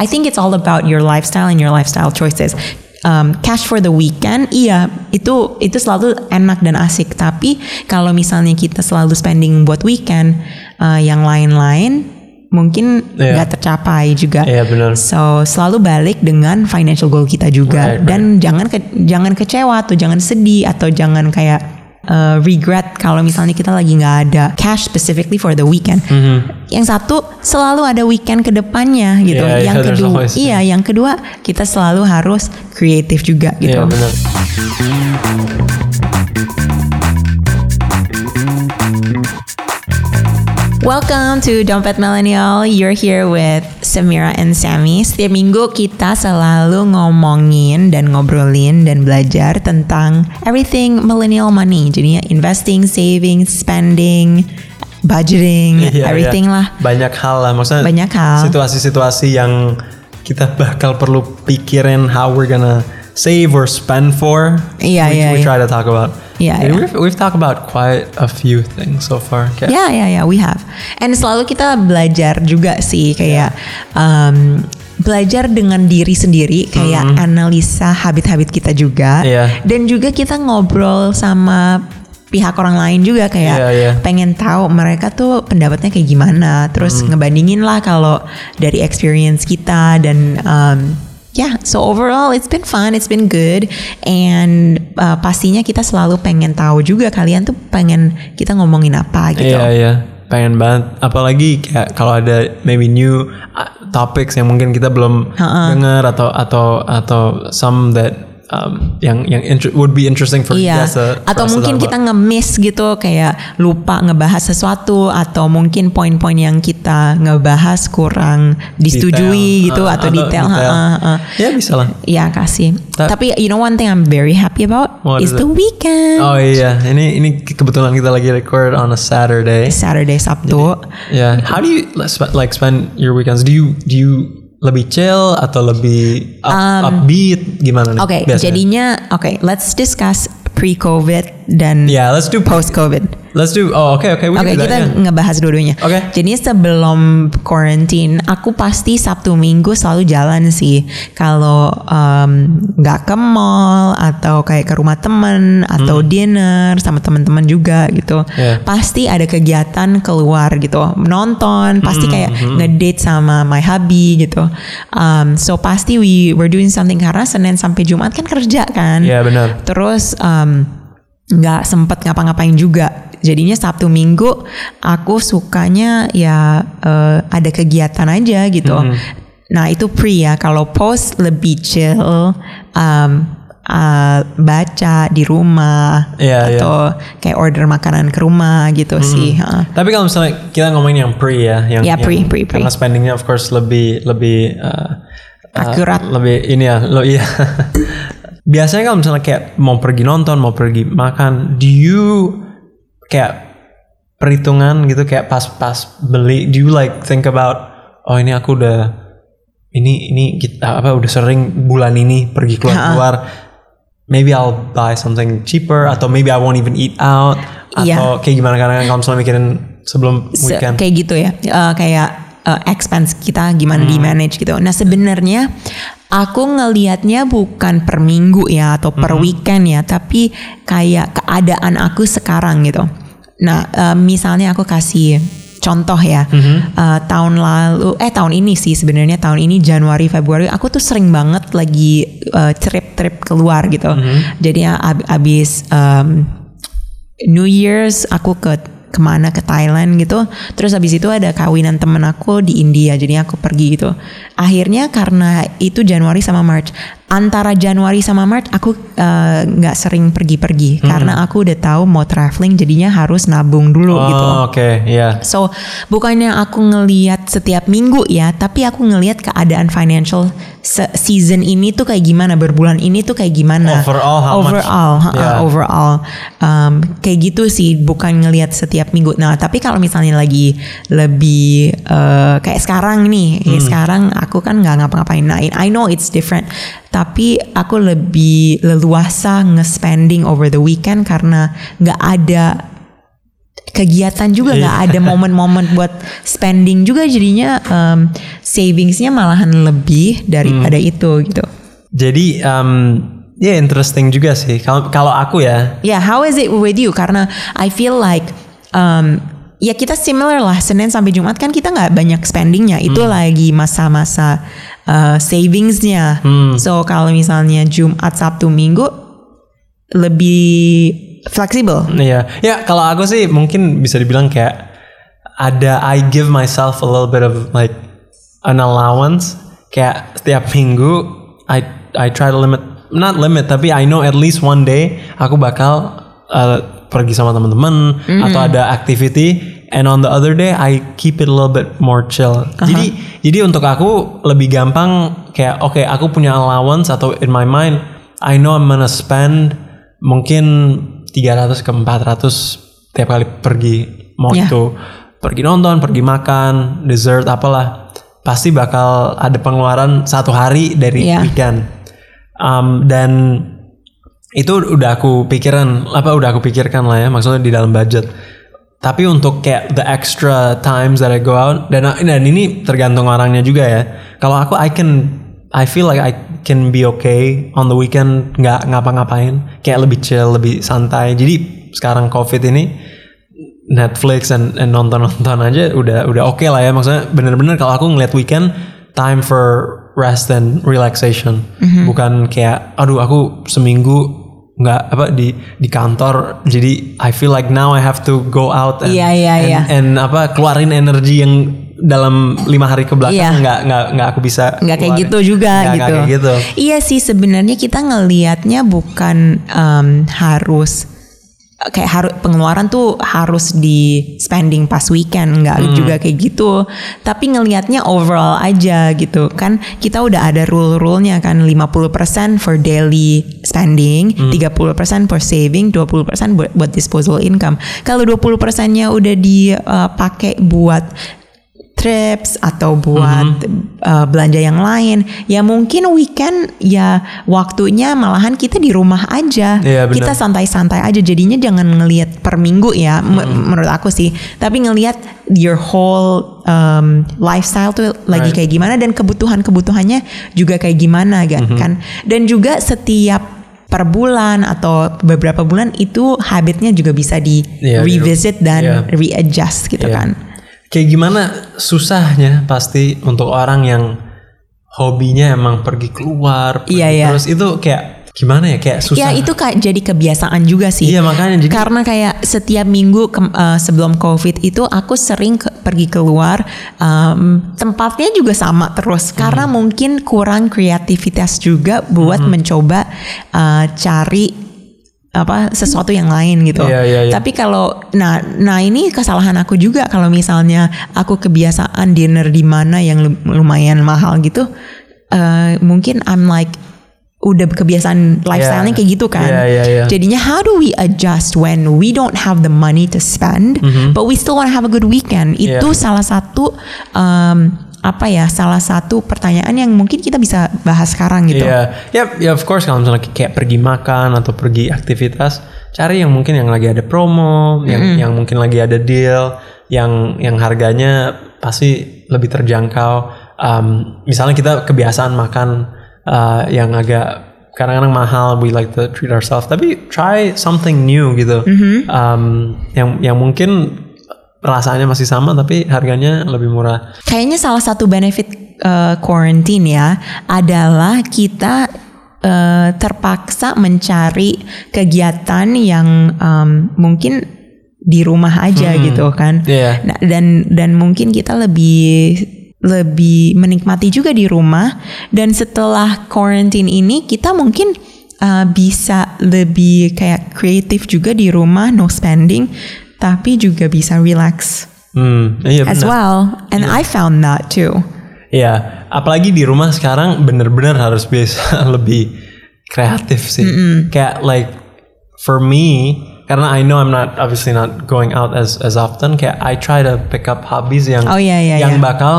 I think it's all about your lifestyle and your lifestyle choices. Um, cash for the weekend, iya itu itu selalu enak dan asik. Tapi kalau misalnya kita selalu spending buat weekend, uh, yang lain-lain mungkin Iya. nggak tercapai juga. Iya, benar. So selalu balik dengan financial goal kita juga Right, right. dan jangan ke- jangan kecewa atau jangan sedih atau jangan kayak uh, regret kalau misalnya kita lagi nggak ada cash specifically for the weekend. Yang satu selalu ada weekend ke depannya gitu. Yeah, yang yeah, kedua, always- iya, yang kedua kita selalu harus kreatif juga gitu. Iya benar. Welcome to Dompet Millennial. You're here with Samira and Sammy. Setiap minggu kita selalu ngomongin dan ngobrolin dan belajar tentang everything millennial money. Jadinya investing, saving, spending, budgeting, Iya, everything iya. lah. Banyak hal lah maksudnya. Banyak hal. Situasi-situasi yang kita bakal perlu pikirin how we're gonna save or spend for. Iya, we, iya, we iya. try to talk about. And iya. We've, we've talked about quite a few things so far. Kayak- Ya ya ya, we have. And selalu kita belajar juga sih kayak um, belajar dengan diri sendiri, kayak analisa habit-habit kita juga. Iya. Dan juga kita ngobrol sama pihak orang lain juga kayak Iya, iya. pengen tahu mereka tuh pendapatnya kayak gimana. Terus ngebandingin lah kalau dari experience kita dan um, Yeah, so overall it's been fun, it's been good, and uh, pastinya kita selalu pengen tahu juga kalian tuh pengen kita ngomongin apa gitu. Iya iya. Pengen banget. Apalagi kayak kalau ada maybe new uh, topics yang mungkin kita belum dengar atau atau atau some that um, yang yang inter- would be interesting for Iya, us to- for atau us to mungkin talk kita nge-miss gitu kayak lupa ngebahas sesuatu atau mungkin poin-poin yang kita ngebahas kurang disetujui Detail. gitu Uh, atau detail. ha, ha, ha. ya bisa lah Ya kasih. Ta- Tapi you know one thing I'm very happy about What is is the it? weekend. oh iya ini ini kebetulan kita lagi record on a Saturday Saturday Sabtu. Yeah. How do you like spend your weekends? Do you do you lebih chill atau lebih up, upbeat gimana nih? Um, Oke, biasanya? jadinya oke, let's discuss pre-COVID dan Yeah, let's do post-COVID. Let's do. Oh, oke oke. we Oke, can do that, kita yeah. ngebahas dua-duanya. Oke. Jadi sebelum quarantine, aku pasti Sabtu Minggu selalu jalan sih. Kalau nggak ke mall atau kayak ke rumah temen atau dinner sama teman-teman juga gitu, Hmm. Yeah. pasti ada kegiatan keluar gitu, nonton, pasti Hmm, kayak ngedate sama my hubby gitu. Um, so pasti we were doing something karena Senin sampai Jumat kan kerja kan. Iya, benar. Terus em, nggak sempet ngapa-ngapain juga. Jadinya Sabtu Minggu aku sukanya ya eh, ada kegiatan aja gitu. Hmm. Nah itu pre ya. Kalau post lebih chill, em, eh, baca di rumah Iya, iya. atau kayak order makanan ke rumah gitu Hmm. sih. ha. Tapi kalau misalnya kita ngomongin yang pre ya, yang Ya, pre, yang- pre, pre. Karena spendingnya of course lebih lebih uh, uh, Akurat. lebih ini ya, lo iya. Biasanya kalau misalnya kayak mau pergi nonton, mau pergi makan, do you kayak perhitungan gitu kayak pas-pas beli, do you like think about oh ini aku udah ini ini kita apa udah sering bulan ini pergi keluar-keluar maybe I'll buy something cheaper atau maybe I won't even eat out Iya. atau kayak gimana karena kalau misalnya mikirin sebelum Se- weekend kayak gitu ya Eh, kayak eh, expense kita gimana Hmm. di manage gitu nah sebenarnya aku ngelihatnya bukan per minggu ya atau per Hmm. weekend ya tapi kayak keadaan aku sekarang gitu nah eh, misalnya aku kasih contoh ya Hmm. Eh, tahun lalu eh tahun ini sih sebenarnya tahun ini Januari Februari aku tuh sering banget lagi eh, trip-trip keluar gitu Hmm. jadi ab- abis em, New Year's aku ke ke mana ke Thailand gitu. Terus habis itu ada kawinan temen aku di India jadi aku pergi gitu. Akhirnya karena itu Januari sama March antara Januari sama Maret aku eh, nggak sering pergi-pergi karena aku udah tahu mau traveling jadinya harus nabung dulu Oh, gitu. oke, ya. So bukannya aku ngeliat setiap minggu ya, tapi aku ngeliat keadaan financial se- season ini tuh kayak gimana, berbulan ini tuh kayak gimana. Overall, how much? overall, ha- Yeah. overall, Um, kayak gitu sih, bukan ngeliat setiap minggu. Nah, tapi kalau misalnya lagi lebih eh, kayak sekarang nih, kayak Hmm. sekarang aku kan nggak ngapa-ngapain. Nah, I know it's different, tapi aku lebih leluasa nge-spending over the weekend karena nggak ada kegiatan juga nggak ada momen-momen buat spending juga jadinya um, savingsnya malahan lebih daripada itu gitu. Jadi um, ya interesting juga sih. Kalau kalau aku ya, Yeah, how is it with you? Karena I feel like um, ya kita similar lah Senin sampai Jumat kan kita nggak banyak spendingnya. Itu lagi masa-masa uh, savingsnya. So kalau misalnya Jumat, Sabtu, Minggu lebih fleksibel. Iya, ya kalau aku sih mungkin bisa dibilang kayak ada I give myself a little bit of like an allowance. Kayak setiap minggu I I try to limit not limit tapi I know at least one day aku bakal uh, pergi sama teman-teman atau ada activity and on the other day I keep it a little bit more chill. Jadi jadi untuk aku lebih gampang kayak oke aku punya allowance atau in my mind I know I'm gonna spend mungkin 300 ke 400 tiap kali pergi mau Ya. itu pergi nonton, pergi makan, dessert apalah pasti bakal ada pengeluaran satu hari dari Ya. weekend. Um, dan itu udah aku pikiran apa udah aku pikirkan lah ya maksudnya di dalam budget. Tapi untuk kayak the extra times that I go out dan dan ini tergantung orangnya juga ya. Kalau aku I can I feel like I can be okay on the weekend nggak ngapa-ngapain kayak lebih chill lebih santai. Jadi sekarang covid ini Netflix dan and nonton-nonton aja udah udah oke lah ya maksudnya bener-bener kalau aku ngeliat weekend time for rest and relaxation bukan kayak aduh aku seminggu nggak apa di di kantor jadi I feel like now I have to go out and, Iya, iya, and, iya. and apa keluarin energi yang dalam lima hari ke belakang Iya. nggak nggak nggak aku bisa nggak kayak gitu juga Nggak- gitu. nggak kayak gitu Iya sih sebenarnya kita ngelihatnya bukan um, harus kayak harus pengeluaran tuh harus di spending pas weekend nggak Hmm. juga kayak gitu tapi ngelihatnya overall aja gitu kan kita udah ada rule-rulenya kan 50% for daily spending Hmm. 30% for saving 20% buat, buat disposable income kalau 20 persennya udah dipakai buat trips atau buat Mm-hmm. uh, belanja yang lain ya mungkin weekend ya waktunya malahan kita di rumah aja Iya, benar. kita santai-santai aja jadinya jangan ngelihat per minggu ya Mm-hmm. menurut aku sih tapi ngelihat your whole um, lifestyle tuh lagi Right. kayak gimana dan kebutuhan-kebutuhannya juga kayak gimana Mm-hmm. kan dan juga setiap per bulan atau beberapa bulan itu habitnya juga bisa di Iya, di- revisit dan iya. readjust gitu Iya. kan Kayak gimana susahnya pasti untuk orang yang hobinya emang pergi keluar, pergi Iya, iya. terus itu kayak gimana ya kayak susah. Ya itu kayak jadi kebiasaan juga sih. Iya makanya jadi Karena kayak setiap minggu ke- eh, sebelum COVID itu aku sering ke- pergi keluar em, tempatnya juga sama terus karena Hmm. mungkin kurang kreativitas juga buat mencoba eh, cari apa sesuatu yang lain gitu. Iya, iya, iya. Tapi kalau nah nah ini kesalahan aku juga kalau misalnya aku kebiasaan dinner di mana yang lum- lumayan mahal gitu eh, mungkin I'm like udah kebiasaan lifestyle-nya Iya. kayak gitu kan. Iya, iya, iya. Jadinya how do we adjust when we don't have the money to spend but we still want to have a good weekend? Itu Mm-hmm. Iya. salah satu um, apa ya? Salah satu pertanyaan yang mungkin kita bisa bahas sekarang gitu. Iya, ya, ya of course kalau misalnya kayak pergi makan atau pergi aktivitas, cari yang mungkin yang lagi ada promo, yang yang mungkin lagi ada deal, yang yang harganya pasti lebih terjangkau. Um, misalnya kita kebiasaan makan uh, yang agak kadang-kadang mahal, we like to treat ourselves, tapi try something new gitu, um, yang yang mungkin rasanya masih sama tapi harganya lebih murah. Kayaknya salah satu benefit uh, quarantine ya adalah kita uh, terpaksa mencari kegiatan yang um, mungkin di rumah aja gitu kan. Iya. Nah, dan dan mungkin kita lebih lebih menikmati juga di rumah dan setelah quarantine ini kita mungkin uh, bisa lebih kayak kreatif juga di rumah no spending tapi juga bisa relax Hmm, iya as well and I found that too Iya, apalagi di rumah sekarang bener-bener harus bisa lebih kreatif sih. Kayak like for me, karena I know I'm not obviously not going out as as often. Kayak I try to pick up hobbies yang Oh, iya, iya, yang iya. bakal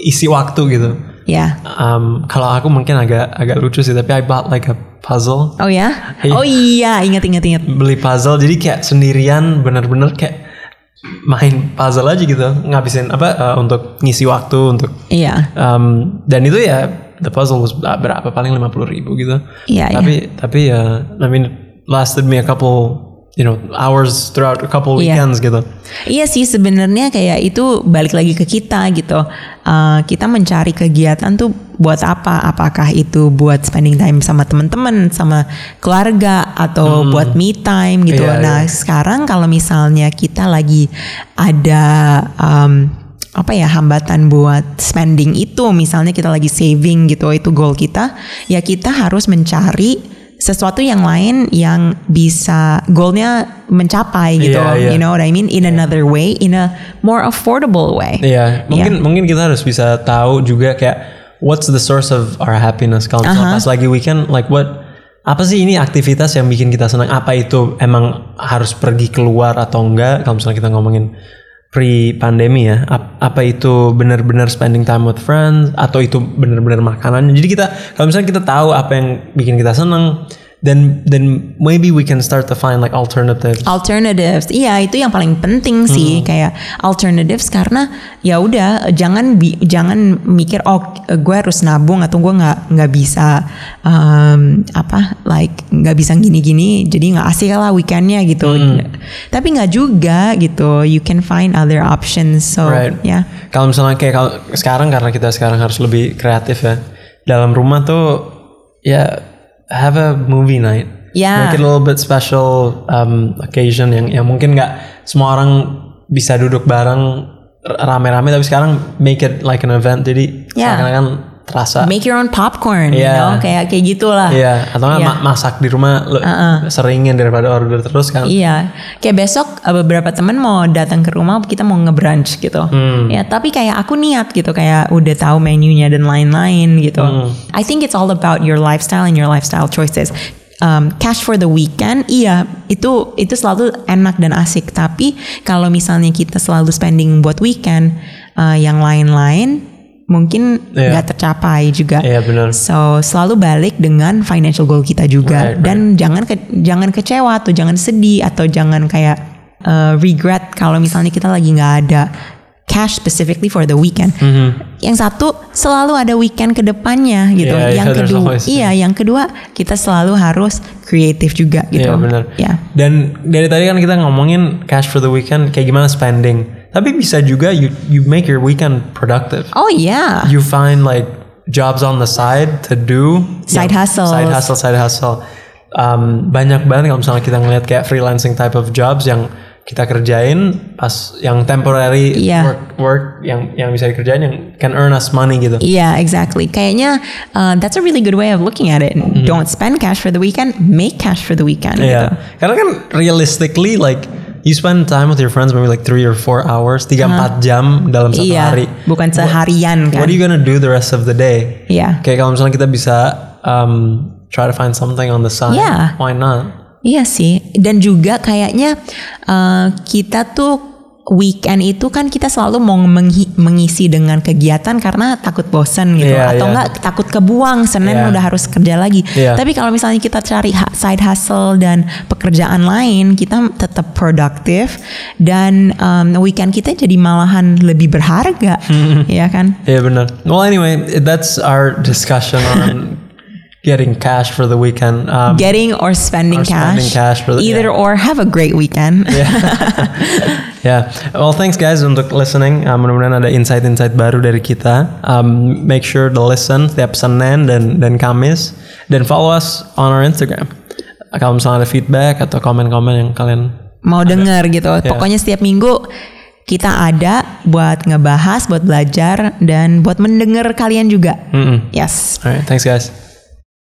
isi waktu gitu. ya Um, kalau aku mungkin agak agak lucu sih, tapi I bought like a puzzle. oh ya Iya. oh iya ingat ingat ingat Beli puzzle, jadi kayak sendirian bener-bener kayak main puzzle aja gitu, ngabisin apa uh, untuk ngisi waktu untuk Iya. um, dan itu ya the puzzle was berapa paling lima puluh ribu gitu. Iya, iya. Tapi tapi ya, I mean lasted me a couple you know hours throughout a couple Iya. weekends gitu. Iya sih sebenarnya kayak itu balik lagi ke kita gitu. Uh, kita mencari kegiatan tuh buat apa? Apakah itu buat spending time sama teman-teman, sama keluarga, atau buat me time gitu. Iya, nah iya. sekarang kalau misalnya kita lagi ada um, apa ya hambatan buat spending itu, misalnya kita lagi saving gitu, itu goal kita, ya kita harus mencari sesuatu yang lain yang bisa goalnya mencapai gitu, Iya, iya. you know what I mean? In another way, in a more affordable way. Iya, mungkin mungkin kita harus bisa tahu juga kayak what's the source of our happiness kalau misalnya pas lagi weekend like what apa sih ini aktivitas yang bikin kita senang? Apa itu emang harus pergi keluar atau enggak? Kalau misalnya kita ngomongin pre pandemi ya, ap- apa itu benar-benar spending time with friends atau itu benar-benar makanan? Jadi kita kalau misalnya kita tahu apa yang bikin kita senang, then then maybe we can start to find like alternatives. Alternatives, iya itu yang paling penting Hmm. sih kayak alternatives karena ya udah jangan bi- jangan mikir oh gue harus nabung atau gue nggak nggak bisa um, apa like nggak bisa gini-gini jadi nggak asik lah weekendnya gitu. Hmm. Tapi nggak juga gitu. You can find other options. So Right. ya. Kalau misalnya kayak kalau sekarang karena kita sekarang harus lebih kreatif ya. Dalam rumah tuh ya have a movie night. Ya. Make it a little bit special um, occasion yang yang mungkin nggak semua orang bisa duduk bareng rame-rame tapi sekarang make it like an event jadi Ya. seakan-akan terasa Make your own popcorn, you Iya. know, kayak kayak gitulah. Iya, atau nggak Iya. ma- masak di rumah lo seringin daripada order terus kan. Iya, kayak besok uh, beberapa temen mau datang ke rumah kita mau nge-brunch gitu. Hmm. Ya, tapi kayak aku niat gitu kayak udah tahu menunya dan lain-lain gitu. Hmm. I think it's all about your lifestyle and your lifestyle choices. Um, cash for the weekend, iya itu itu selalu enak dan asik. Tapi kalau misalnya kita selalu spending buat weekend, uh, yang lain-lain mungkin Iya. nggak tercapai juga. Iya benar. So selalu balik dengan financial goal kita juga Right, dan jangan ke- jangan kecewa atau jangan sedih atau jangan kayak uh, regret kalau misalnya kita lagi nggak ada cash specifically for the weekend. Yang satu selalu ada weekend ke depannya gitu. Yeah, yang yeah, kedua iya, yang kedua kita selalu harus kreatif juga gitu. Iya benar. Ya. Dan dari tadi kan kita ngomongin cash for the weekend kayak gimana spending. Tapi bisa juga you you make your weekend productive. Oh yeah. You find like jobs on the side to do. Side Yang- hustles. Side hustle, side hustle. Um, banyak banget kalau misalnya kita ngeliat kayak freelancing type of jobs yang kita kerjain pas yang temporary Iya. work work yang yang bisa dikerjain yang can earn us money gitu. Yeah, exactly. Kayaknya uh, that's a really good way of looking at it. Don't spend cash for the weekend, make cash for the weekend. Iya. Gitu. Karena kan realistically like you spend time with your friends maybe like three or four hours, tiga empat jam dalam satu Iya, hari. bukan seharian kan. What are you gonna do the rest of the day? Iya. Kayak kalau misalnya kita bisa um, try to find something on the side, Yeah. why not? Iya sih, dan juga kayaknya uh, kita tuh weekend itu kan kita selalu mau mengisi dengan kegiatan karena takut bosen gitu Iya, atau iya. enggak takut kebuang Senin Iya. udah harus kerja lagi. Iya. Tapi kalau misalnya kita cari side hustle dan pekerjaan lain, kita tetap produktif dan um, weekend kita jadi malahan lebih berharga, ya kan? Iya benar. Well anyway, that's our discussion on getting cash for the weekend. Um, Getting or spending Or spending cash for the- either yeah. or have a great weekend. Yeah. Well, thanks guys untuk listening. Uh, mudah-mudahan ada insight-insight baru dari kita. Um, make sure to listen setiap Senin dan dan Kamis dan follow us on our Instagram. Kalau misalnya ada feedback atau komen-komen yang kalian mau denger gitu. Pokoknya setiap minggu kita ada buat ngebahas, buat belajar dan buat mendengar kalian juga. Mm-mm. Yes. Alright, thanks guys.